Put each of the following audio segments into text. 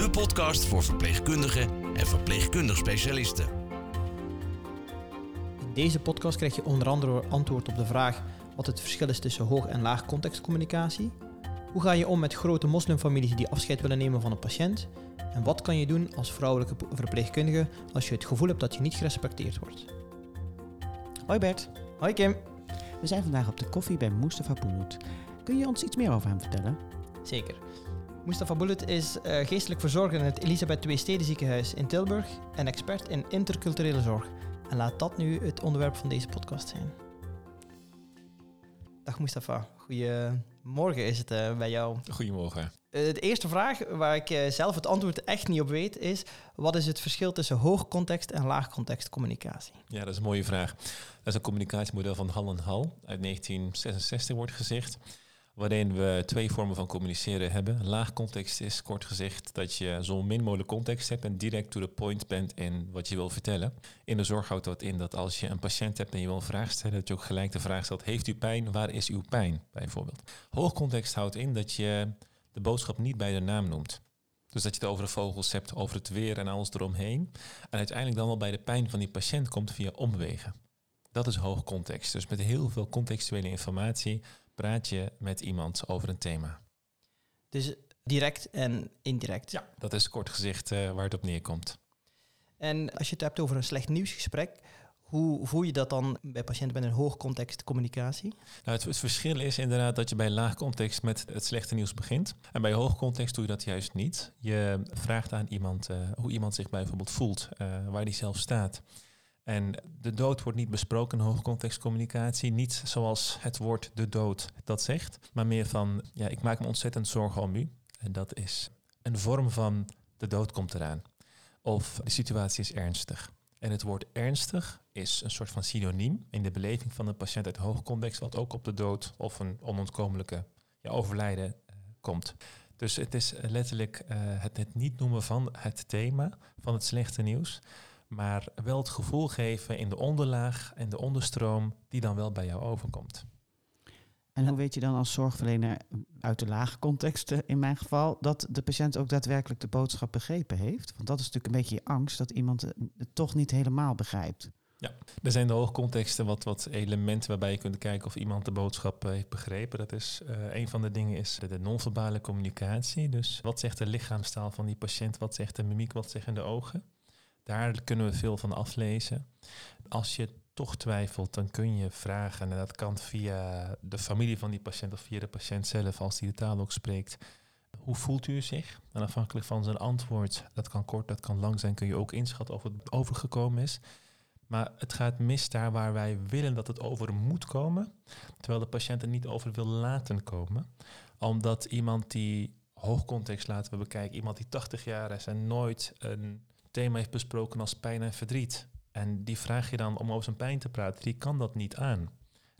de podcast voor verpleegkundigen en verpleegkundig specialisten. In deze podcast krijg je onder andere antwoord op de vraag wat het verschil is tussen hoog en laag contextcommunicatie. Hoe ga je om met grote moslimfamilies die afscheid willen nemen van een patiënt? En wat kan je doen als vrouwelijke verpleegkundige als je het gevoel hebt dat je niet gerespecteerd wordt? Hoi Bert, Hoi Kim. we zijn vandaag op de koffie bij Mustafa Bulut. Kun je ons iets meer over hem vertellen? Zeker. Mustafa Bulut is eh, geestelijk verzorger in het Elisabeth II Stedenziekenhuis in Tilburg en expert in interculturele zorg. En laat dat nu het onderwerp van deze podcast zijn. Dag Mustafa, goedemorgen is het eh, bij jou. Goedemorgen. Eh, de eerste vraag, waar ik zelf het antwoord echt niet op weet, is: wat is het verschil tussen hoogcontext en laagcontext communicatie? Ja, dat is een mooie vraag. Dat is een communicatiemodel van Hall Hall uit 1966 wordt gezegd. Waarin we twee vormen van communiceren hebben. Laag context is kort gezegd dat je zo min mogelijk context hebt en direct to the point bent in wat je wil vertellen. In de zorg houdt dat in dat als je een patiënt hebt en je wil een vraag stellen, dat je ook gelijk de vraag stelt: Heeft u pijn? Waar is uw pijn? Bijvoorbeeld. Hoog context houdt in dat je de boodschap niet bij de naam noemt. Dus dat je het over de vogels hebt, over het weer en alles eromheen. En uiteindelijk dan wel bij de pijn van die patiënt komt via omwegen. Dat is hoog context. Dus met heel veel contextuele informatie praat je met iemand over een thema. Dus direct en indirect. Ja, dat is kort gezegd eh, waar het op neerkomt. En als je het hebt over een slecht nieuwsgesprek, hoe voel je dat dan bij patiënten met een hoogcontext communicatie? Nou, het, het verschil is inderdaad dat je bij laag context met het slechte nieuws begint. En bij hoog context doe je dat juist niet. Je vraagt aan iemand eh, hoe iemand zich bijvoorbeeld voelt, eh, waar die zelf staat. En de dood wordt niet besproken in hoogcontextcommunicatie. Niet zoals het woord de dood dat zegt. Maar meer van, ja, ik maak me ontzettend zorgen om u. En dat is een vorm van de dood komt eraan. Of de situatie is ernstig. En het woord ernstig is een soort van synoniem in de beleving van een patiënt uit hoogcontext, wat ook op de dood of een onontkomelijke ja, overlijden uh, komt. Dus het is letterlijk het, het niet noemen van het thema van het slechte nieuws, maar wel het gevoel geven in de onderlaag en de onderstroom die dan wel bij jou overkomt. En hoe weet je dan als zorgverlener uit de lage context, in mijn geval, dat de patiënt ook daadwerkelijk de boodschap begrepen heeft? Want dat is natuurlijk een beetje je angst dat iemand het toch niet helemaal begrijpt. Ja, er zijn de hoogcontexten wat, wat elementen waarbij je kunt kijken of iemand de boodschap heeft begrepen. Dat is uh, een van de dingen is de, de non-verbale communicatie. Dus wat zegt de lichaamstaal van die patiënt? Wat zegt de mimiek? Wat zeggen de ogen? Daar kunnen we veel van aflezen. Als je toch twijfelt, dan kun je vragen, en dat kan via de familie van die patiënt of via de patiënt zelf, als die de taal ook spreekt. Hoe voelt u zich? En afhankelijk van zijn antwoord, dat kan kort, dat kan lang zijn, kun je ook inschatten of het overgekomen is. Maar het gaat mis daar waar wij willen dat het over moet komen, terwijl de patiënt er niet over wil laten komen. Omdat iemand die hoogcontext laten we bekijken, iemand die 80 jaar is en nooit een thema heeft besproken als pijn en verdriet. En die vraag je dan om over zijn pijn te praten, die kan dat niet aan.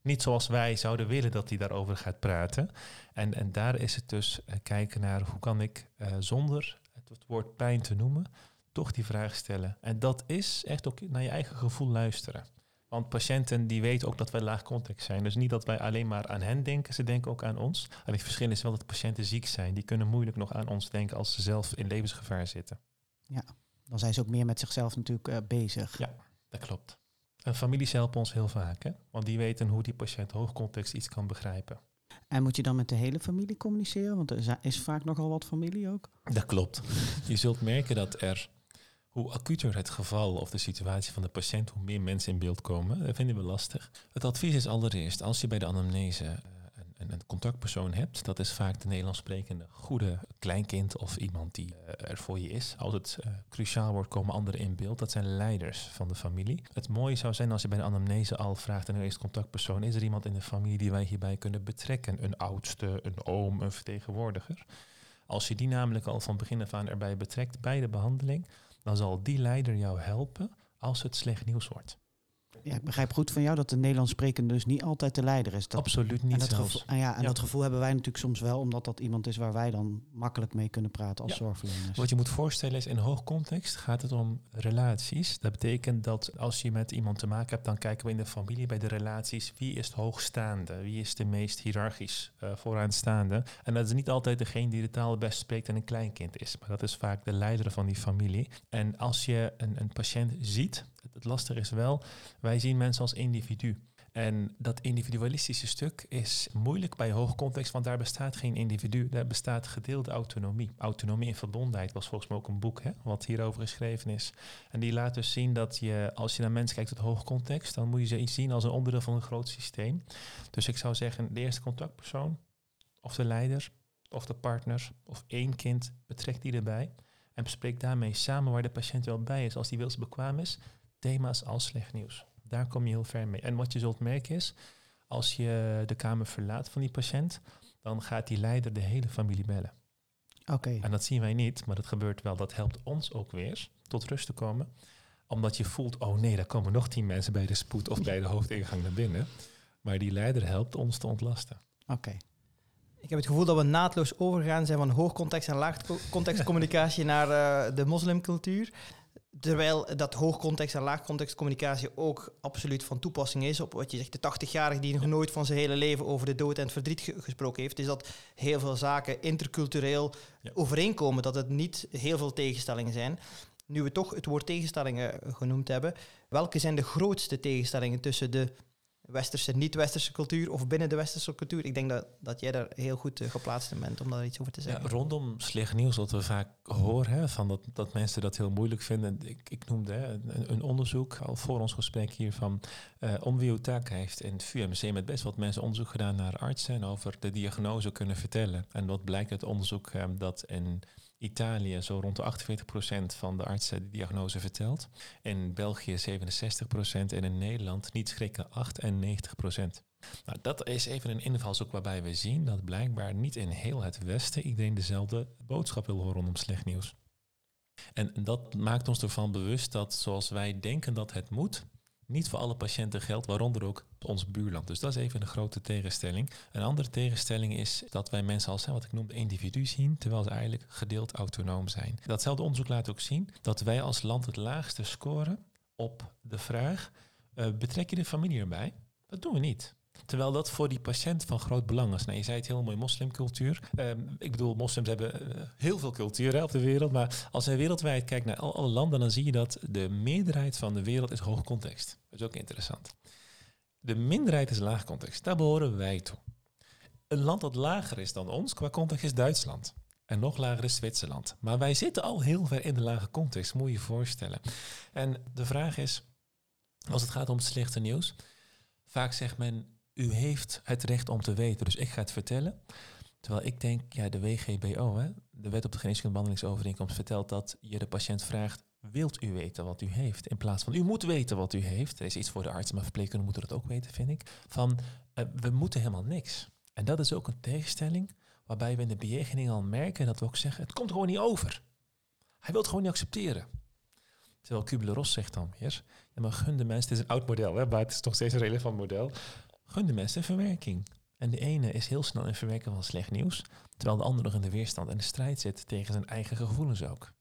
Niet zoals wij zouden willen dat hij daarover gaat praten. En, en daar is het dus uh, kijken naar hoe kan ik uh, zonder het, woord pijn te noemen, toch die vraag stellen. En dat is echt ook naar je eigen gevoel luisteren. Want patiënten die weten ook dat wij laag context zijn. Dus niet dat wij alleen maar aan hen denken, ze denken ook aan ons. En het verschil is wel dat patiënten ziek zijn. Die kunnen moeilijk nog aan ons denken als ze zelf in levensgevaar zitten. Ja, dan zijn ze ook meer met zichzelf natuurlijk uh, bezig. Ja, dat klopt. En families helpen ons heel vaak, hè? want die weten hoe die patiënt hoogcontext iets kan begrijpen. En moet je dan met de hele familie communiceren? Want er is vaak nogal wat familie ook. Dat klopt. Je zult merken dat er, hoe acuter het geval of de situatie van de patiënt, hoe meer mensen in beeld komen. Dat vinden we lastig. Het advies is allereerst, als je bij de anamnese een, contactpersoon hebt, dat is vaak de Nederlands sprekende goede kleinkind of iemand die uh, er voor je is. Als het uh, cruciaal wordt, komen anderen in beeld. Dat zijn leiders van de familie. Het mooie zou zijn als je bij de anamnese al vraagt aan de eerste contactpersoon, is er iemand in de familie die wij hierbij kunnen betrekken? Een oudste, een oom, een vertegenwoordiger? Als je die namelijk al van begin af aan erbij betrekt bij de behandeling, dan zal die leider jou helpen als het slecht nieuws wordt. Ja, ik begrijp goed van jou dat de Nederlands sprekende dus niet altijd de leider is. Dat, Absoluut en niet dat zelfs. gevoel, ah ja, en Ja. dat gevoel hebben wij natuurlijk soms wel, omdat dat iemand is waar wij dan makkelijk mee kunnen praten als Ja. zorgverleners. Wat je moet voorstellen is, in hoog context gaat het om relaties. Dat betekent dat als je met iemand te maken hebt, dan kijken we in de familie bij de relaties wie is het hoogstaande, wie is de meest hiërarchisch eh, vooraanstaande. En dat is niet altijd degene die de taal het best spreekt en een kleinkind is, maar dat is vaak de leider van die familie. En als je een, een patiënt ziet, het, lastige is wel, wij zien mensen als individu. En dat individualistische stuk is moeilijk bij hoog context, want daar bestaat geen individu. Daar bestaat gedeelde autonomie. Autonomie en verbondenheid was volgens mij ook een boek hè, wat hierover geschreven is. En die laat dus zien dat je, als je naar mensen kijkt tot hoog context, dan moet je ze iets zien als een onderdeel van een groot systeem. Dus ik zou zeggen, de eerste contactpersoon, of de leider, of de partner, of één kind, betrek die erbij. En bespreek daarmee samen waar de patiënt wel bij is, als die wilsbekwaam is, thema's als slecht nieuws. Daar kom je heel ver mee. En wat je zult merken is, als je de kamer verlaat van die patiënt, dan gaat die leider de hele familie bellen. Oké, En dat zien wij niet, maar dat gebeurt wel. Dat helpt ons ook weer tot rust te komen. Omdat je voelt, oh nee, daar komen nog tien mensen bij de spoed of bij de hoofdingang naar binnen. Maar die leider helpt ons te ontlasten. oké. Ik heb het gevoel dat we naadloos overgaan zijn van hoogcontext en laagcontext communicatie naar eh, de moslimcultuur. Terwijl dat hoogcontext en laagcontext communicatie ook absoluut van toepassing is op wat je zegt, de 80-jarige die nog nooit van zijn hele leven over de dood en het verdriet ge- gesproken heeft, is dat heel veel zaken intercultureel Ja. overeenkomen, dat het niet heel veel tegenstellingen zijn. Nu we toch het woord tegenstellingen genoemd hebben, welke zijn de grootste tegenstellingen tussen de westerse, niet-westerse cultuur of binnen de westerse cultuur? Ik denk dat, dat jij daar heel goed eh, geplaatst in bent om daar iets over te Ja, zeggen. rondom slecht nieuws, wat we vaak horen, hè, van dat, dat mensen dat heel moeilijk vinden. Ik, ik noemde hè, een, een onderzoek al voor ons gesprek hier van uh, Onwiu heeft in het VUMC met best wat mensen onderzoek gedaan naar artsen en over de diagnose kunnen vertellen. En wat blijkt uit onderzoek eh, dat in Italië zo rond de 48% van de artsen de diagnose vertelt. In België 67% en in Nederland niet schrikken 98%. Nou, dat is even een invalshoek waarbij we zien dat blijkbaar niet in heel het Westen iedereen dezelfde boodschap wil horen rondom slecht nieuws. En dat maakt ons ervan bewust dat zoals wij denken dat het moet, niet voor alle patiënten geldt, waaronder ook ons buurland. Dus dat is even een grote tegenstelling. Een andere tegenstelling is dat wij mensen als wat ik noemde individu zien, terwijl ze eigenlijk gedeeld autonoom zijn. Datzelfde onderzoek laat ook zien dat wij als land het laagste scoren op de vraag: uh, betrek je de familie erbij? Dat doen we niet. Terwijl dat voor die patiënt van groot belang is. Nou, je zei het heel mooi, moslimcultuur. Um, ik bedoel, moslims hebben uh, heel veel cultuur hè, op de wereld. Maar als je wereldwijd kijkt naar al, alle landen, dan zie je dat de meerderheid van de wereld is hoog context. Dat is ook interessant. De minderheid is laag context. Daar behoren wij toe. Een land dat lager is dan ons qua context is Duitsland. En nog lager is Zwitserland. Maar wij zitten al heel ver in de lage context, moet je je voorstellen. En de vraag is, als het gaat om slechte nieuws, vaak zegt men, u heeft het recht om te weten, dus ik ga het vertellen. Terwijl ik denk, ja, de WGBO, hè, de Wet op de Geneeskunde Behandelingsovereenkomst, vertelt dat je de patiënt vraagt, wilt u weten wat u heeft? In plaats van, u moet weten wat u heeft. Er is iets voor de arts, maar verpleegkundigen moeten dat ook weten, vind ik. Van, uh, we moeten helemaal niks. En dat is ook een tegenstelling waarbij we in de bejegening al merken dat we ook zeggen, het komt gewoon niet over. Hij wil het gewoon niet accepteren. Terwijl Kubler-Ross zegt dan weer, ja, maar gun de mensen, het is een oud model, hè, maar het is nog steeds een relevant model, gun de mensen verwerking. En de ene is heel snel in verwerken van slecht nieuws, terwijl de andere nog in de weerstand en de strijd zit tegen zijn eigen gevoelens ook.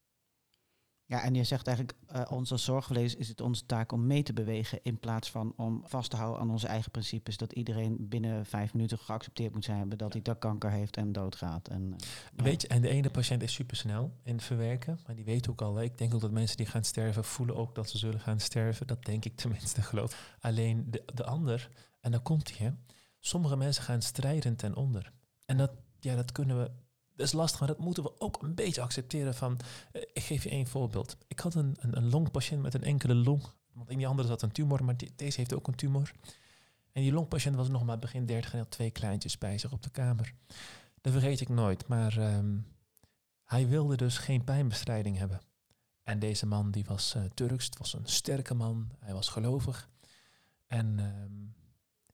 Ja, en je zegt eigenlijk, uh, ons als zorgverleners is het onze taak om mee te bewegen in plaats van om vast te houden aan onze eigen principes. Dat iedereen binnen vijf minuten geaccepteerd moet zijn dat hij dat kanker heeft en doodgaat. En, uh, Weet je, en de ene patiënt is supersnel in het verwerken, maar die weet ook al, ik denk ook dat mensen die gaan sterven voelen ook dat ze zullen gaan sterven. Dat denk ik tenminste, geloof Alleen de, de ander, en dan komt hij, sommige mensen gaan strijden ten onder. En dat, ja, dat kunnen we dat is lastig, maar dat moeten we ook een beetje accepteren van... Uh, ik geef je één voorbeeld. Ik had een, een, een, longpatiënt met een enkele long. Want in die andere zat een tumor, maar deze heeft ook een tumor. En die longpatiënt was nog maar begin dertig en had twee kleintjes bij zich op de kamer. Dat vergeet ik nooit, maar um, hij wilde dus geen pijnbestrijding hebben. En deze man die was uh, Turks, het was een sterke man, hij was gelovig. En um,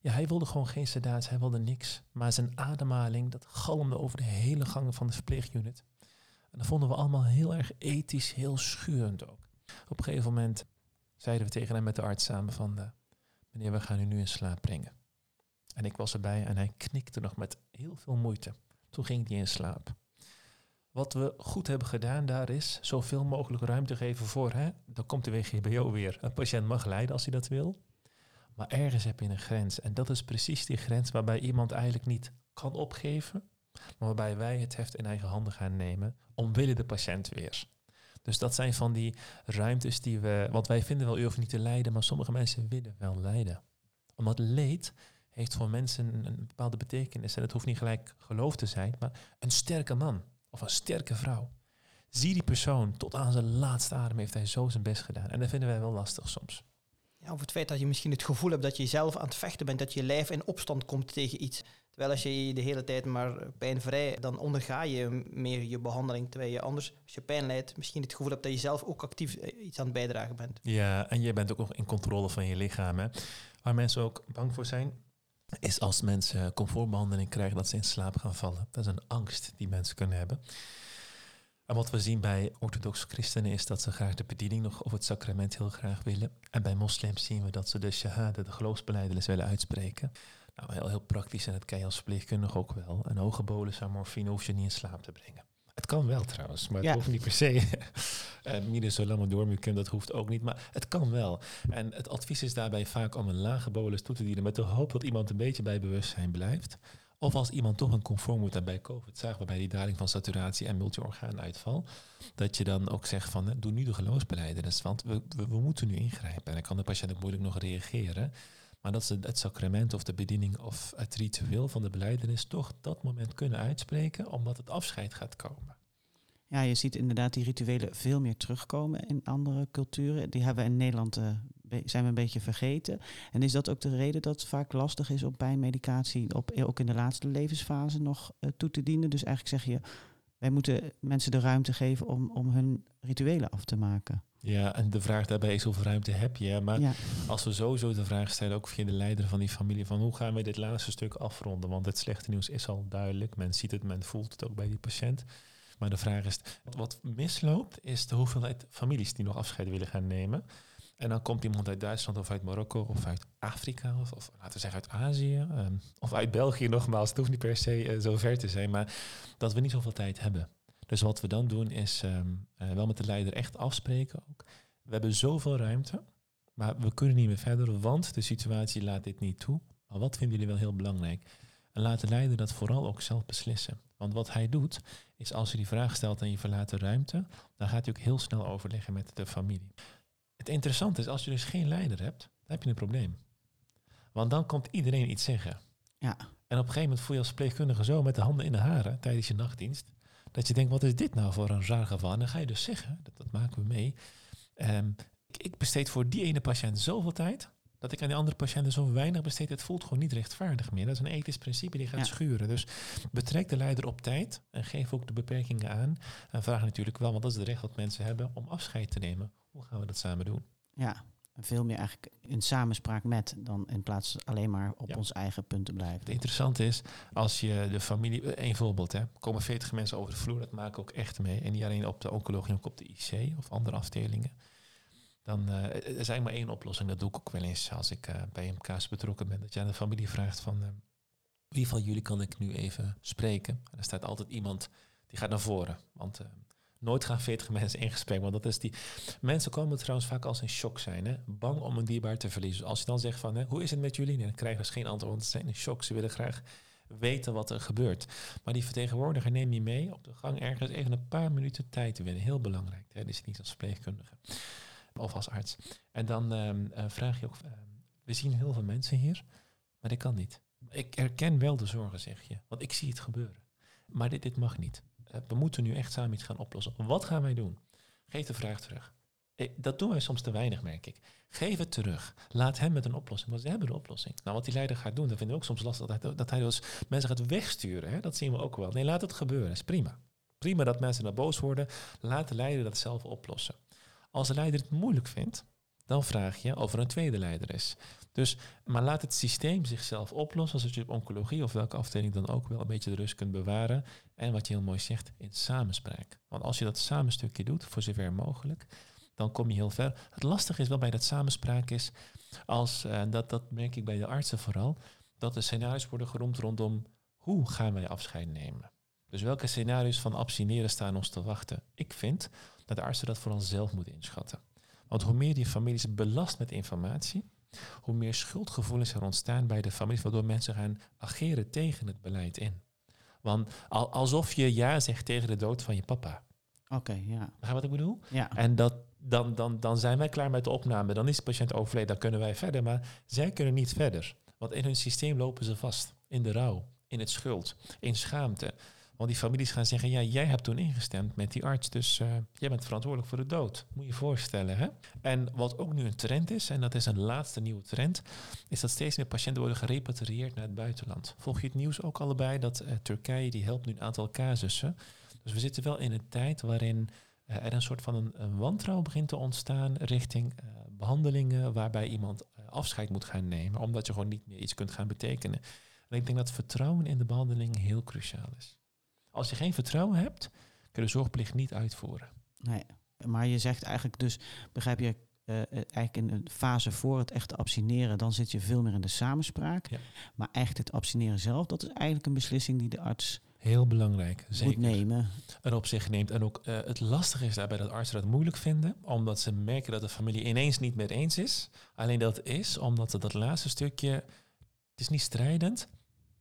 Ja, hij wilde gewoon geen sedatie, hij wilde niks. Maar zijn ademhaling, dat galmde over de hele gangen van de verpleegunit. En dat vonden we allemaal heel erg ethisch, heel schurend ook. Op een gegeven moment zeiden we tegen hem met de arts samen van... Uh, meneer, we gaan u nu in slaap brengen. En ik was erbij en hij knikte nog met heel veel moeite. Toen ging hij in slaap. Wat we goed hebben gedaan daar is zoveel mogelijk ruimte geven voor, hè, dan komt de WGBO weer. Een patiënt mag lijden als hij dat wil. Maar ergens heb je een grens. En dat is precies die grens waarbij iemand eigenlijk niet kan opgeven, maar waarbij wij het heft in eigen handen gaan nemen, omwille de patiënt weer. Dus dat zijn van die ruimtes die we, want wij vinden wel, u hoeft niet te lijden, maar sommige mensen willen wel lijden. Omdat leed heeft voor mensen een bepaalde betekenis. En het hoeft niet gelijk geloof te zijn, maar een sterke man of een sterke vrouw. Zie die persoon, tot aan zijn laatste adem heeft hij zo zijn best gedaan. En dat vinden wij wel lastig soms. Ja, of het feit dat je misschien het gevoel hebt dat je zelf aan het vechten bent, dat je lijf in opstand komt tegen iets. Terwijl als je de hele tijd maar pijnvrij, dan onderga je meer je behandeling. Terwijl je anders, als je pijn lijdt, misschien het gevoel hebt dat je zelf ook actief eh, iets aan het bijdragen bent. Ja, en je bent ook nog in controle van je lichaam. Hè? Waar mensen ook bang voor zijn, is als mensen comfortbehandeling krijgen dat ze in slaap gaan vallen. Dat is een angst die mensen kunnen hebben. En wat we zien bij orthodoxe christenen is dat ze graag de bediening nog of het sacrament heel graag willen. En bij moslims zien we dat ze de shahada, de geloofsbeleidenis willen uitspreken. Nou, heel, heel praktisch en dat ken je als verpleegkundige ook wel. Een hoge bolus aan morfine hoef je niet in slaap te brengen. Het kan wel trouwens, maar het hoeft niet per se. uh, Midazolam dat hoeft ook niet, maar het kan wel. En het advies is daarbij vaak om een lage bolus toe te dienen met de hoop dat iemand een beetje bij bewustzijn blijft. Of als iemand toch een conform moet bij COVID zagen we bij die daling van saturatie en multiorgaanuitval, dat je dan ook zegt van doe nu de geloofsbeleidenis, want we, we, moeten nu ingrijpen. En dan kan de patiënt ook moeilijk nog reageren. Maar dat ze het sacrament of de bediening of het ritueel van de beleidenis toch dat moment kunnen uitspreken, omdat het afscheid gaat komen. Ja, je ziet inderdaad die rituelen veel meer terugkomen in andere culturen. Die hebben we in Nederland uh, zijn we een beetje vergeten. En is dat ook de reden dat het vaak lastig is om pijnmedicatie op, ook in de laatste levensfase nog uh, toe te dienen? Dus eigenlijk zeg je, wij moeten mensen de ruimte geven om, om hun rituelen af te maken. Ja, en de vraag daarbij is hoeveel ruimte heb je? Maar als we sowieso de vraag stellen, ook via de leider van die familie, van hoe gaan we dit laatste stuk afronden? Want het slechte nieuws is al duidelijk. Men ziet het, men voelt het ook bij die patiënt. Maar de vraag is, wat misloopt, is de hoeveelheid families die nog afscheid willen gaan nemen. En dan komt iemand uit Duitsland of uit Marokko of uit Afrika of, laten we zeggen uit Azië ehm, of uit België nogmaals. Het hoeft niet per se uh, zo ver te zijn, maar dat we niet zoveel tijd hebben. Dus wat we dan doen is ehm, eh, wel met de leider echt afspreken ook. We hebben zoveel ruimte, maar we kunnen niet meer verder, want de situatie laat dit niet toe. Maar wat vinden jullie wel heel belangrijk? En laat de leider dat vooral ook zelf beslissen. Want wat hij doet, is als je die vraag stelt en je verlaat de ruimte, dan gaat hij ook heel snel overleggen met de familie. Het interessante is, als je dus geen leider hebt, dan heb je een probleem. Want dan komt iedereen iets zeggen. Ja. En op een gegeven moment voel je als verpleegkundige zo met de handen in de haren tijdens je nachtdienst, dat je denkt, wat is dit nou voor een raar geval? En dan ga je dus zeggen, dat, dat maken we mee, ehm, ik, ik besteed voor die ene patiënt zoveel tijd, dat ik aan die andere patiënten zo weinig besteed, het voelt gewoon niet rechtvaardig meer. Dat is een ethisch principe die gaat schuren. Dus betrek de leider op tijd en geef ook de beperkingen aan. En vraag natuurlijk wel, want dat is het recht dat mensen hebben om afscheid te nemen. Hoe gaan we dat samen doen? Ja, veel meer eigenlijk in samenspraak met dan in plaats alleen maar op ons eigen punt te blijven. Het interessante is, als je de familie, één voorbeeld, hè, komen 40 mensen over de vloer, dat maken ook echt mee. En niet alleen op de oncologie, ook op de IC of andere afdelingen. Dan uh, er zijn maar één oplossing. Dat doe ik ook wel eens als ik uh, bij MK's betrokken ben. Dat je aan de familie vraagt van uh, wie van jullie kan ik nu even spreken? En er staat altijd iemand die gaat naar voren. Want nooit gaan 40 mensen in gesprek. Want dat is die. Mensen komen trouwens vaak als in shock zijn. Hè? Bang om een dierbaar te verliezen. Dus als je dan zegt van hè, hoe is het met jullie? dan krijgen ze geen antwoord. Want ze zijn in shock. Ze willen graag weten wat er gebeurt. Maar die vertegenwoordiger neem je mee op de gang ergens even een paar minuten tijd te winnen. Heel belangrijk. Hè? is niet als verpleegkundige of als arts. En dan ehm, eh, vraag je ook, ehm, we zien heel veel mensen hier, maar dit kan niet. Ik herken wel de zorgen, zeg je, want ik zie het gebeuren. Maar dit, dit mag niet. Uh, we moeten nu echt samen iets gaan oplossen. Wat gaan wij doen? Geef de vraag terug. Eh, dat doen wij soms te weinig, merk ik. Geef het terug. Laat hem met een oplossing, want ze hebben de oplossing. Nou, wat die leider gaat doen, dat vinden we ook soms lastig, dat hij, dat dus mensen gaat wegsturen. Hè? Dat zien we ook wel. Nee, laat het gebeuren, is prima. Prima dat mensen naar boos worden. Laat de leider dat zelf oplossen. Als de leider het moeilijk vindt, dan vraag je of er een tweede leider is. Dus, maar laat het systeem zichzelf oplossen, zoals je op oncologie of welke afdeling dan ook wel een beetje de rust kunt bewaren. En wat je heel mooi zegt, in samenspraak. Want als je dat samenstukje doet, voor zover mogelijk, dan kom je heel ver. Het lastige is wel bij dat samenspraak is, als, uh, dat, dat merk ik bij de artsen vooral, dat de scenario's worden geroemd rondom hoe gaan wij afscheid nemen. Dus welke scenario's van abstineren staan ons te wachten? Ik vind dat de artsen dat vooral zelf moeten inschatten. Want hoe meer die families belast met informatie, hoe meer schuldgevoelens er ontstaan bij de families, waardoor mensen gaan ageren tegen het beleid in. Want al, alsof je ja zegt tegen de dood van je papa. Oké, ja. Begrijp wat ik bedoel? Ja. En dat, dan, dan, dan zijn wij klaar met de opname. Dan is de patiënt overleden, dan kunnen wij verder. Maar zij kunnen niet verder. Want in hun systeem lopen ze vast. In de rouw, in het schuld, in schaamte. Want die families gaan zeggen, ja, jij hebt toen ingestemd met die arts, dus uh, jij bent verantwoordelijk voor de dood. Moet je je voorstellen. Hè? En wat ook nu een trend is, en dat is een laatste nieuwe trend, is dat steeds meer patiënten worden gerepatrieerd naar het buitenland. Volg je het nieuws ook allebei dat uh, Turkije, die helpt nu een aantal casussen. Dus we zitten wel in een tijd waarin uh, er een soort van een, een, wantrouwen begint te ontstaan richting behandelingen waarbij iemand afscheid moet gaan nemen, omdat je gewoon niet meer iets kunt gaan betekenen. En ik denk dat vertrouwen in de behandeling heel cruciaal is. Als je geen vertrouwen hebt, kun je de zorgplicht niet uitvoeren. Nee, maar je zegt eigenlijk dus, begrijp je, uh, eigenlijk in een fase voor het echte abstineren, dan zit je veel meer in de samenspraak. Ja. Maar eigenlijk het abstineren zelf, dat is eigenlijk een beslissing die de arts Heel belangrijk, zeker. moet nemen. En op zich neemt. En ook uh, het lastige is daarbij dat artsen dat moeilijk vinden, omdat ze merken dat de familie ineens niet meer eens is. Alleen dat is omdat ze dat laatste stukje, het is niet strijdend,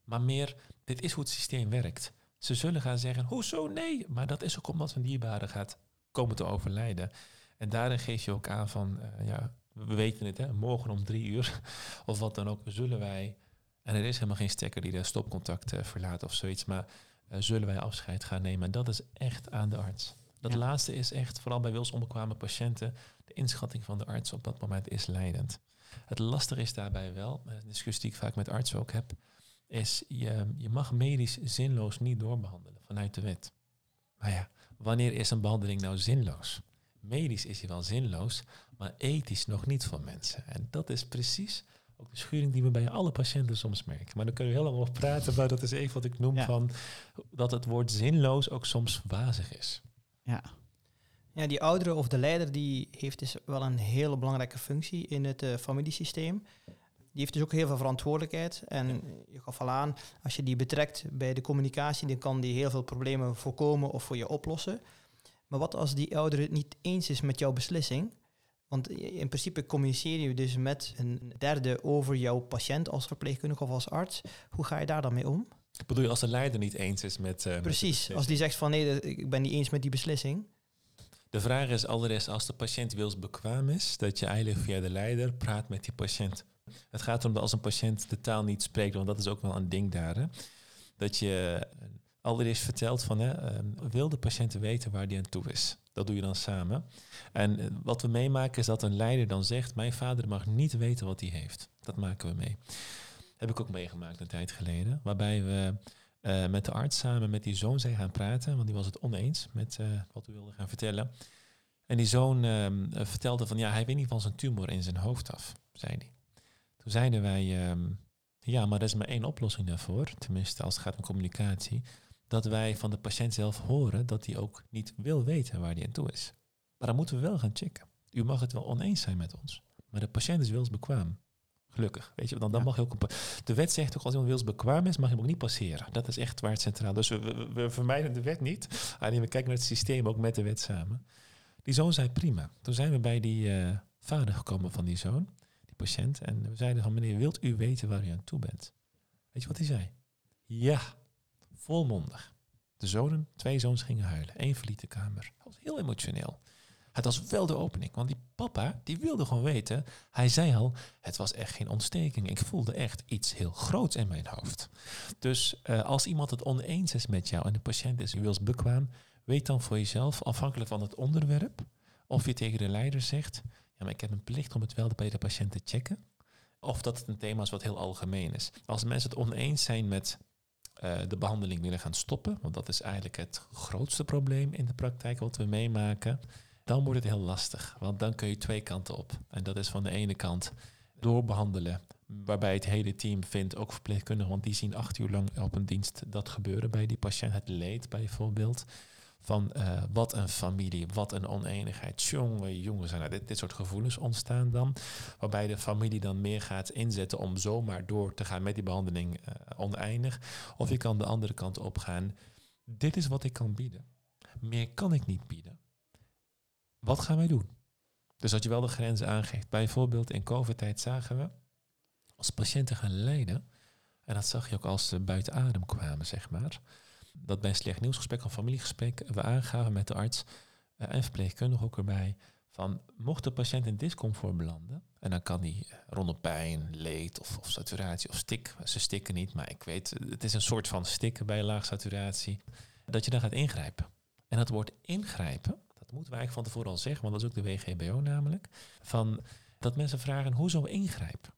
maar meer, dit is hoe het systeem werkt. Ze zullen gaan zeggen, hoezo nee? Maar dat is ook omdat een dierbare gaat komen te overlijden. En daarin geef je ook aan van, uh, ja, we weten het, hè, morgen om drie uur of wat dan ook, zullen wij, en er is helemaal geen stekker die de stopcontact uh, verlaat of zoiets, maar uh, zullen wij afscheid gaan nemen. En dat is echt aan de arts. Dat ja. laatste is echt, vooral bij wilsonbekwame patiënten, de inschatting van de arts op dat moment is leidend. Het lastige is daarbij wel, een discussie die ik vaak met artsen ook heb, is je, je mag medisch zinloos niet doorbehandelen vanuit de wet. Maar ja, wanneer is een behandeling nou zinloos? Medisch is hij wel zinloos, maar ethisch nog niet voor mensen. En dat is precies ook de schuring die we bij alle patiënten soms merken. Maar daar kunnen we heel lang over praten, maar dat is even wat ik noem ja. van dat het woord zinloos ook soms wazig is. Ja. Ja, die oudere of de leider die heeft dus wel een hele belangrijke functie in het uh, familiesysteem. Die heeft dus ook heel veel verantwoordelijkheid. En je gaf al aan, als je die betrekt bij de communicatie, dan kan die heel veel problemen voorkomen of voor je oplossen. Maar wat als die ouder het niet eens is met jouw beslissing? Want in principe communiceer je dus met een derde over jouw patiënt als verpleegkundige of als arts. Hoe ga je daar dan mee om? Ik bedoel, als de leider niet eens is met. Uh, Precies, met als die zegt van nee, ik ben niet eens met die beslissing. De vraag is allereerst, als de patiënt wilsbekwaam is, dat je eigenlijk via de leider praat met die patiënt. Het gaat erom dat als een patiënt de taal niet spreekt, want dat is ook wel een ding daar. Hè? Dat je allereerst vertelt van, hè, uh, wil de patiënt weten waar die aan toe is? Dat doe je dan samen. En uh, wat we meemaken is dat een leider dan zegt, mijn vader mag niet weten wat hij heeft. Dat maken we mee. Heb ik ook meegemaakt een tijd geleden, waarbij we uh, met de arts samen met die zoon zijn gaan praten, want die was het oneens met wat we wilden gaan vertellen. En die zoon vertelde van, ja, hij weet niet van zijn tumor in zijn hoofd af, zei hij. Toen zeiden wij, um, ja, maar er is maar één oplossing daarvoor, tenminste als het gaat om communicatie, dat wij van de patiënt zelf horen dat hij ook niet wil weten waar hij aan toe is. Maar dan moeten we wel gaan checken. U mag het wel oneens zijn met ons, maar de patiënt is wilsbekwaam. Gelukkig, weet je, dan, dan ja. mag je ook. De wet zegt ook als iemand wilsbekwaam is, mag je hem ook niet passeren. Dat is echt waar het centraal. Dus we, we, we vermijden de wet niet. Alleen we kijken naar het systeem ook met de wet samen. Die zoon zei prima. Toen zijn we bij die uh, vader gekomen van die zoon patiënt. En we zeiden van, meneer, wilt u weten waar u aan toe bent? Weet je wat hij zei? Ja, volmondig. De zonen, twee zoons gingen huilen. Eén verliet de kamer. Dat was heel emotioneel. Het was wel de opening, want die papa, die wilde gewoon weten. Hij zei al, het was echt geen ontsteking. Ik voelde echt iets heel groots in mijn hoofd. Dus uh, als iemand het oneens is met jou en de patiënt is wilsbekwaam, weet dan voor jezelf, afhankelijk van het onderwerp, of je tegen de leider zegt, maar ik heb een plicht om het wel bij de patiënt te checken. Of dat het een thema is wat heel algemeen is. Als mensen het oneens zijn met uh, de behandeling willen gaan stoppen, want dat is eigenlijk het grootste probleem in de praktijk wat we meemaken. dan wordt het heel lastig. Want dan kun je twee kanten op. En dat is van de ene kant doorbehandelen. Waarbij het hele team vindt, ook verpleegkundigen, want die zien acht uur lang op een dienst dat gebeuren bij die patiënt. Het leed bijvoorbeeld. Van eh, wat een familie, wat een oneenigheid. Jongen, jongen, zijn er dit, dit soort gevoelens ontstaan dan. Waarbij de familie dan meer gaat inzetten om zomaar door te gaan met die behandeling uh, oneindig. Of je kan de andere kant op gaan. Dit is wat ik kan bieden. Meer kan ik niet bieden. Wat gaan wij doen? Dus dat je wel de grenzen aangeeft. Bijvoorbeeld in COVID-tijd zagen we als patiënten gaan lijden, en dat zag je ook als ze buiten adem kwamen, zeg maar, dat bij een slecht nieuwsgesprek of familiegesprek we aangaven met de arts uh, en verpleegkundige ook erbij, van mocht de patiënt in discomfort belanden, en dan kan die rondom pijn, leed of, of, saturatie of stik, ze stikken niet, maar ik weet, het is een soort van stikken bij laag saturatie, dat je dan gaat ingrijpen. En dat woord ingrijpen, dat moeten we eigenlijk van tevoren al zeggen, want dat is ook de WGBO namelijk, van dat mensen vragen, hoezo ingrijpen?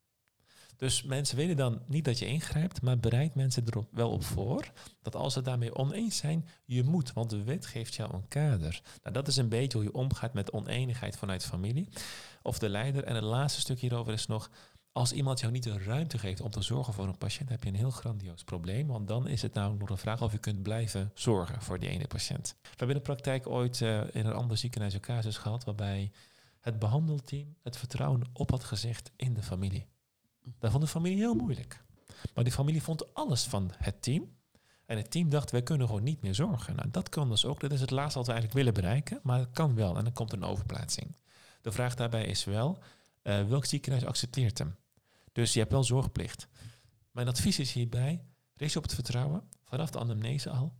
Dus mensen weten dan niet dat je ingrijpt, maar bereid mensen er wel op voor dat als ze daarmee oneens zijn, je moet, want de wet geeft jou een kader. Nou, dat is een beetje hoe je omgaat met oneenigheid vanuit familie of de leider. En het laatste stuk hierover is nog, als iemand jou niet de ruimte geeft om te zorgen voor een patiënt, heb je een heel grandioos probleem. Want dan is het namelijk nog een vraag of je kunt blijven zorgen voor die ene patiënt. We hebben in de praktijk ooit uh, in een ander ziekenhuis een casus gehad waarbij het behandelteam het vertrouwen op had gezegd in de familie. Dat vond de familie heel moeilijk. Maar die familie vond alles van het team. En het team dacht, wij kunnen gewoon niet meer zorgen. Nou, dat kan dus ook. Dat is het laatste wat we eigenlijk willen bereiken. Maar het kan wel. En dan komt een overplaatsing. De vraag daarbij is wel, uh, welk ziekenhuis accepteert hem? Dus je hebt wel zorgplicht. Mijn advies is hierbij, race op het vertrouwen. Vanaf de anamnese al.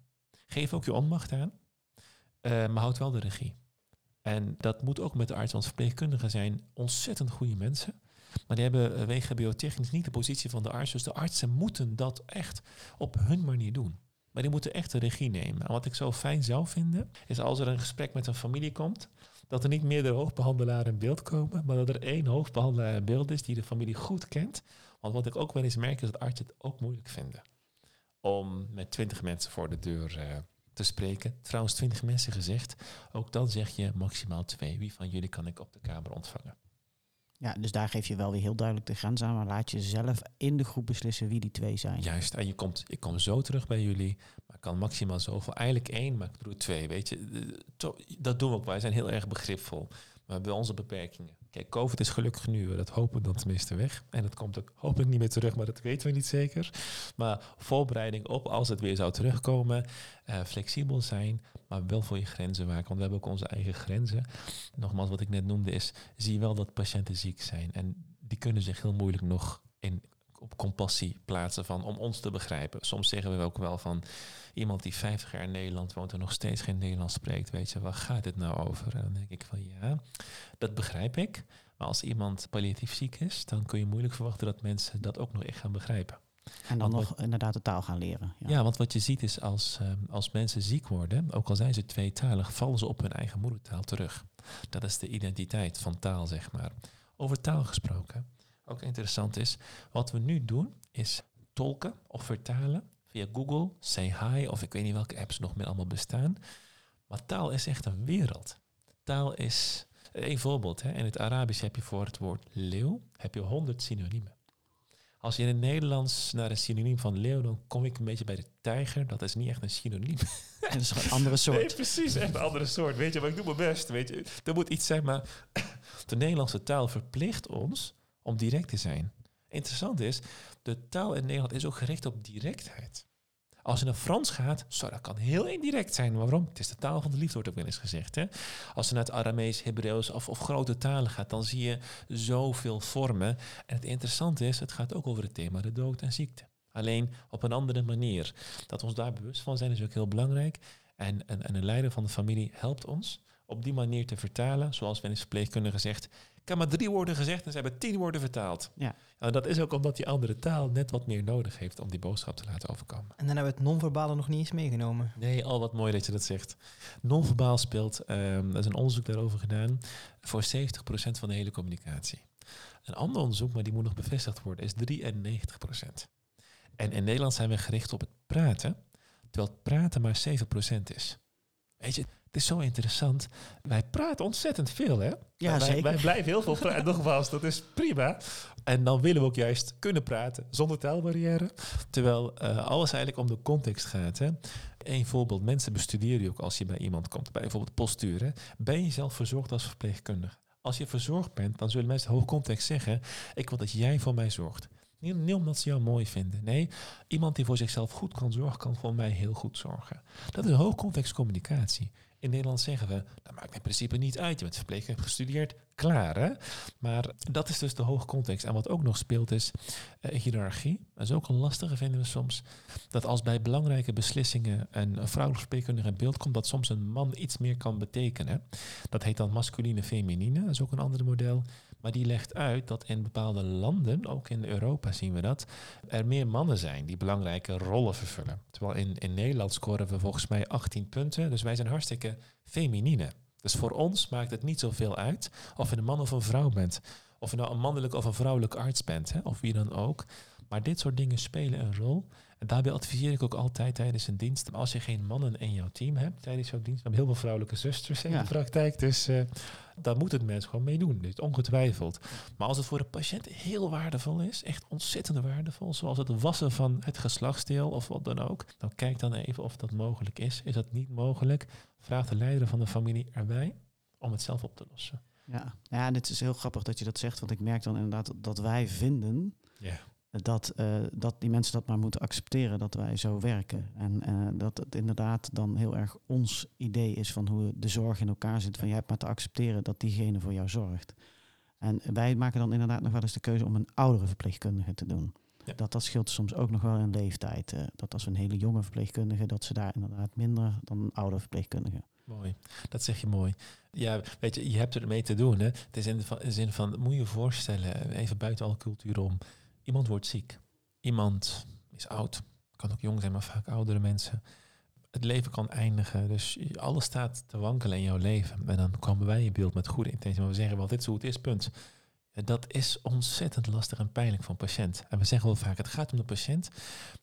Geef ook je onmacht aan. Uh, maar houd wel de regie. En dat moet ook met de arts, want verpleegkundigen zijn ontzettend goede mensen. Maar die hebben WGBO-technisch niet de positie van de arts. Dus de artsen moeten dat echt op hun manier doen. Maar die moeten echt de regie nemen. En wat ik zo fijn zou vinden, is als er een gesprek met een familie komt, dat er niet meerdere hoofdbehandelaren in beeld komen, maar dat er één hoofdbehandelaar in beeld is die de familie goed kent. Want wat ik ook wel eens merk, is dat artsen het ook moeilijk vinden om met twintig mensen voor de deur uh, te spreken. Trouwens, twintig mensen gezegd. Ook dan zeg je maximaal twee. Wie van jullie kan ik op de kamer ontvangen? Ja, dus daar geef je wel weer heel duidelijk de grens aan, maar laat je zelf in de groep beslissen wie die twee zijn. Juist, en je komt, ik kom zo terug bij jullie, maar ik kan maximaal zoveel. Eigenlijk één, maar ik doe twee, weet je. Dat doen we ook, wij zijn heel erg begripvol. Maar bij onze beperkingen. Kijk, COVID is gelukkig nu, dat hopen we dan tenminste weg. En dat komt ook hopelijk niet meer terug, maar dat weten we niet zeker. Maar voorbereiding op als het weer zou terugkomen. Uh, flexibel zijn, maar wel voor je grenzen waken. Want we hebben ook onze eigen grenzen. Nogmaals, wat ik net noemde is, zie wel dat patiënten ziek zijn. En die kunnen zich heel moeilijk nog in, op compassie plaatsen van om ons te begrijpen. Soms zeggen we ook wel van iemand die 50 jaar in Nederland woont en nog steeds geen Nederlands spreekt, weet je, waar gaat dit nou over? En dan denk ik van ja, dat begrijp ik. Maar als iemand palliatief ziek is, dan kun je moeilijk verwachten dat mensen dat ook nog echt gaan begrijpen. En dan nog inderdaad de taal gaan leren. Ja, ja want wat je ziet is als, um, als mensen ziek worden, ook al zijn ze tweetalig, vallen ze op hun eigen moedertaal terug. Dat is de identiteit van taal, zeg maar. Over taal gesproken, ook interessant is, wat we nu doen, is tolken of vertalen via Google, Say Hi, of ik weet niet welke apps nog meer allemaal bestaan. Maar taal is echt een wereld. Taal is, een voorbeeld, hè, in het Arabisch heb je voor het woord leeuw, heb je honderd synoniemen. Als je in het Nederlands naar een synoniem van leeuw, dan kom ik een beetje bij de tijger. Dat is niet echt een synoniem. Dat is een andere soort. Nee, precies, echt een andere soort. Weet je, maar ik doe mijn best. Weet je, er moet iets zijn, maar de Nederlandse taal verplicht ons om direct te zijn. Interessant is, de taal in Nederland is ook gericht op directheid. Als je naar Frans gaat, zo, dat kan heel indirect zijn. Waarom? Het is de taal van de liefde, wordt ook wel eens gezegd. Hè? Als je naar het Aramees, Hebreeuws of, of grote talen gaat, dan zie je zoveel vormen. En het interessante is, het gaat ook over het thema de dood en ziekte. Alleen op een andere manier. Dat we ons daar bewust van zijn is ook heel belangrijk. En, en, en een leider van de familie helpt ons op die manier te vertalen, zoals we in verpleegkundige gezegd. Ik heb maar drie woorden gezegd en ze hebben tien woorden vertaald. Ja. En dat is ook omdat die andere taal net wat meer nodig heeft om die boodschap te laten overkomen. En dan hebben we het non-verbale nog niet eens meegenomen. Nee, al wat mooi dat je dat zegt. Non-verbaal speelt, um, er is een onderzoek daarover gedaan, voor 70% van de hele communicatie. Een ander onderzoek, maar die moet nog bevestigd worden, is 93%. En in Nederland zijn we gericht op het praten, terwijl het praten maar 7% is. Weet je, is zo interessant. Wij praten ontzettend veel, hè? Ja, wij, blijven heel veel praten. Nogmaals, dat is prima. En dan willen we ook juist kunnen praten zonder taalbarrière. Terwijl eh, alles eigenlijk om de context gaat. Hè? Eén voorbeeld, mensen bestuderen je ook als je bij iemand komt. Bij bijvoorbeeld postuur. Hè? Ben je zelf verzorgd als verpleegkundige? Als je verzorgd bent, dan zullen mensen hoog context zeggen... ik wil dat jij voor mij zorgt. Niet, niet omdat ze jou mooi vinden. Nee, iemand die voor zichzelf goed kan zorgen, kan voor mij heel goed zorgen. Dat is hoogcontext communicatie. In Nederland zeggen we, dat maakt in principe niet uit. Je bent verpleegkundige, hebt gestudeerd, klaar hè. Maar dat is dus de hoogcontext. En wat ook nog speelt is uh, hiërarchie. Dat is ook een lastige, vinden we soms. Dat als bij belangrijke beslissingen een vrouwelijk verpleegkundige in beeld komt, dat soms een man iets meer kan betekenen. Dat heet dan masculine feminine. Dat is ook een ander model. Maar die legt uit dat in bepaalde landen, ook in Europa zien we dat, er meer mannen zijn die belangrijke rollen vervullen. Terwijl in, in Nederland scoren we volgens mij 18 punten. Dus wij zijn hartstikke feminine. Dus voor ons maakt het niet zoveel uit of je een man of een vrouw bent. Of je nou een mannelijk of een vrouwelijk arts bent, hè, of wie dan ook. Maar dit soort dingen spelen een rol. En daarbij adviseer ik ook altijd tijdens een dienst, als je geen mannen in jouw team hebt tijdens jouw dienst, we hebben heel veel vrouwelijke zusters in Ja. de praktijk, dus uh, daar moet het mensen gewoon mee doen, dit ongetwijfeld. Maar als het voor de patiënt heel waardevol is, echt ontzettend waardevol, zoals het wassen van het geslachtsdeel of wat dan ook, dan kijk dan even of dat mogelijk is. Is dat niet mogelijk, vraag de leider van de familie erbij om het zelf op te lossen. Ja, ja en het is heel grappig dat je dat zegt, want ik merk dan inderdaad dat wij vinden Ja. Dat, uh, dat die mensen dat maar moeten accepteren dat wij zo werken. En uh, dat het inderdaad dan heel erg ons idee is van hoe de zorg in elkaar zit. Van je hebt maar te accepteren dat diegene voor jou zorgt. En wij maken dan inderdaad nog wel eens de keuze om een oudere verpleegkundige te doen. Ja. Dat, dat scheelt soms ook nog wel in leeftijd. Uh, dat als een hele jonge verpleegkundige, dat ze daar inderdaad minder dan een oude verpleegkundige. Mooi, dat zeg je mooi. Ja, weet je, je hebt ermee te doen. Hè? Het is in de, in de zin van, moet je je voorstellen, even buiten alle cultuur om. Iemand wordt ziek. Iemand is oud. Kan ook jong zijn, maar vaak oudere mensen. Het leven kan eindigen. Dus alles staat te wankelen in jouw leven. En dan komen wij in beeld met goede intentie. Maar we zeggen wel, dit is hoe het is, punt. Dat is ontzettend lastig en pijnlijk voor een patiënt. En we zeggen wel vaak, het gaat om de patiënt.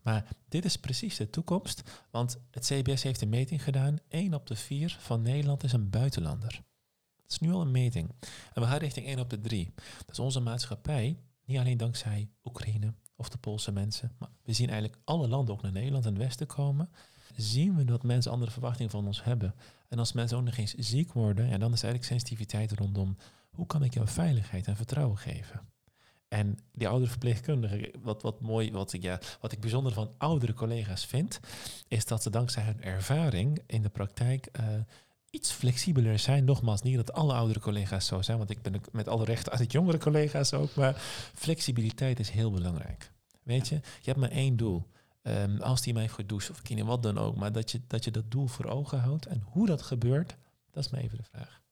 Maar dit is precies de toekomst. Want het CBS heeft een meting gedaan. 1 op de 4 van Nederland is een buitenlander. Dat is nu al een meting. En we gaan richting 1 op de 3. Dus onze maatschappij, niet alleen dankzij Oekraïne of de Poolse mensen, maar we zien eigenlijk alle landen ook naar Nederland en het Westen komen. Zien we dat mensen andere verwachtingen van ons hebben. En als mensen ook nog eens ziek worden, ja, dan is eigenlijk sensitiviteit rondom hoe kan ik jou veiligheid en vertrouwen geven? En die oudere verpleegkundigen, wat, wat mooi, wat ik, ja, wat ik bijzonder van oudere collega's vind, is dat ze dankzij hun ervaring in de praktijk uh, iets flexibeler zijn. Nogmaals, niet dat alle oudere collega's zo zijn, want ik ben met alle rechten uit jongere collega's ook, maar flexibiliteit is heel belangrijk. Weet je, je hebt maar één doel. Um, als die mij heeft gedoucht of kinderen, wat dan ook, maar dat je, dat je dat doel voor ogen houdt. En hoe dat gebeurt, dat is me even de vraag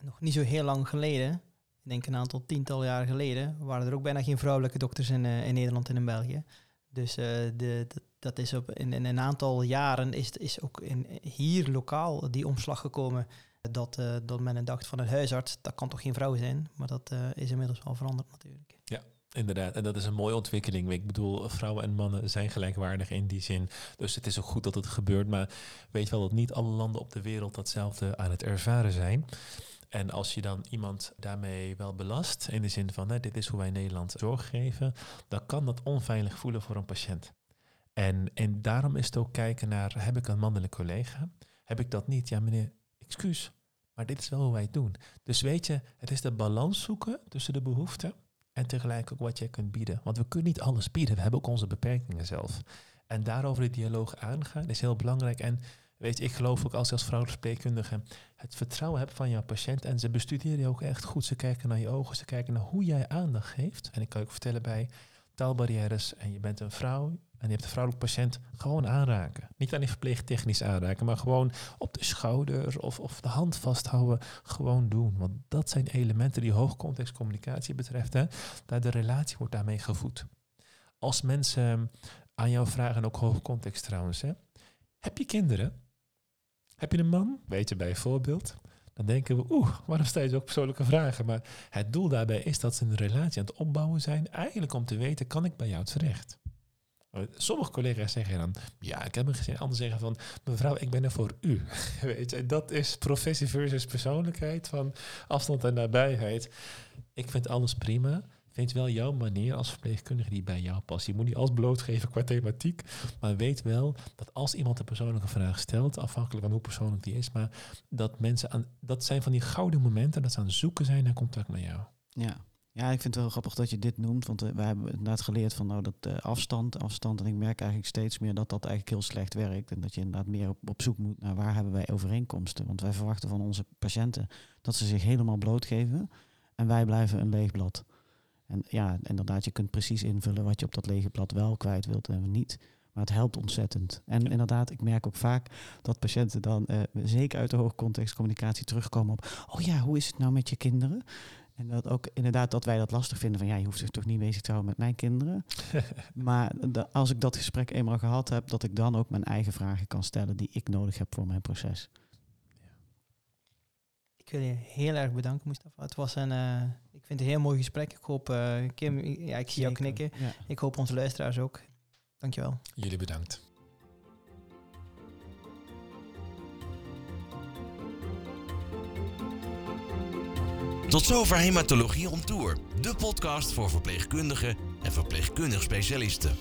nog niet zo heel lang geleden, ik denk een aantal tiental jaar geleden, waren er ook bijna geen vrouwelijke dokters in, uh, in Nederland en in België. Dus uh, de, dat is op, in, een aantal jaren is, is ook in, hier lokaal die omslag gekomen. Dat, uh, dat men dacht van een huisarts, dat kan toch geen vrouw zijn? Maar dat is inmiddels wel veranderd natuurlijk. Ja, Inderdaad, en dat is een mooie ontwikkeling. Ik bedoel, vrouwen en mannen zijn gelijkwaardig in die zin. Dus het is ook goed dat het gebeurt. Maar weet wel dat niet alle landen op de wereld datzelfde aan het ervaren zijn. En als je dan iemand daarmee wel belast, in de zin van hè, dit is hoe wij Nederland zorg geven, dan kan dat onveilig voelen voor een patiënt. En, en daarom is het ook kijken naar, heb ik een mannelijk collega? Heb ik dat niet? Ja meneer, excuus, maar dit is wel hoe wij het doen. Dus weet je, het is de balans zoeken tussen de behoeften en tegelijk ook wat jij kunt bieden. Want we kunnen niet alles bieden, we hebben ook onze beperkingen zelf. En daarover de dialoog aangaan is heel belangrijk. En Weet je, ik geloof ook als als vrouwelijke spreekkundige het vertrouwen hebt van jouw patiënt. En ze bestuderen je ook echt goed. Ze kijken naar je ogen, ze kijken naar hoe jij aandacht geeft. En ik kan je ook vertellen bij taalbarrières en je bent een vrouw en je hebt een vrouwelijke patiënt, gewoon aanraken. Niet alleen verpleegtechnisch aanraken, maar gewoon op de schouder of, of de hand vasthouden. Gewoon doen. Want dat zijn elementen die hoogcontextcommunicatie betreft. Hè. Daar de relatie wordt daarmee gevoed. Als mensen aan jou vragen, ook hoogcontext trouwens, hè, heb je kinderen? Heb je een man? Weet je bijvoorbeeld? Dan denken we, oeh, waarom stel je ook persoonlijke vragen? Maar het doel daarbij is dat ze een relatie aan het opbouwen zijn. Eigenlijk om te weten, kan ik bij jou terecht? Sommige collega's zeggen dan, ja, ik heb hem gezien. Anderen zeggen van, mevrouw, ik ben er voor u. Weet je, dat is professie versus persoonlijkheid, van afstand en nabijheid. Ik vind alles prima. Vind wel jouw manier als verpleegkundige die bij jou past. Je moet niet alles blootgeven qua thematiek, maar weet wel dat als iemand een persoonlijke vraag stelt, afhankelijk van hoe persoonlijk die is, maar dat mensen aan, dat zijn van die gouden momenten dat ze aan het zoeken zijn naar contact met jou. Ja. Ja, ik vind het wel grappig dat je dit noemt, want uh, we hebben inderdaad geleerd van nou dat uh, afstand, afstand. En ik merk eigenlijk steeds meer dat dat eigenlijk heel slecht werkt. En dat je inderdaad meer op, op zoek moet naar waar hebben wij overeenkomsten. Want wij verwachten van onze patiënten dat ze zich helemaal blootgeven en wij blijven een leeg blad. En ja, inderdaad, je kunt precies invullen wat je op dat lege blad wel kwijt wilt en niet. Maar het helpt ontzettend. En inderdaad, ik merk ook vaak dat patiënten dan, uh, zeker uit de hoogcontextcommunicatie, terugkomen op... oh ja, hoe is het nou met je kinderen? En dat ook inderdaad dat wij dat lastig vinden van ja, je hoeft zich toch niet bezig te houden met mijn kinderen. maar de, als ik dat gesprek eenmaal gehad heb, dat ik dan ook mijn eigen vragen kan stellen die ik nodig heb voor mijn proces. Ik wil je heel erg bedanken, Mustafa. Het was een, uh, ik vind het een heel mooi gesprek. Ik hoop, uh, Kim, ja, ik zie jou knikken. Ja. Ik hoop onze luisteraars ook. Dankjewel. Jullie bedankt. Tot zover Hematologie on Tour, de podcast voor verpleegkundigen en verpleegkundig specialisten.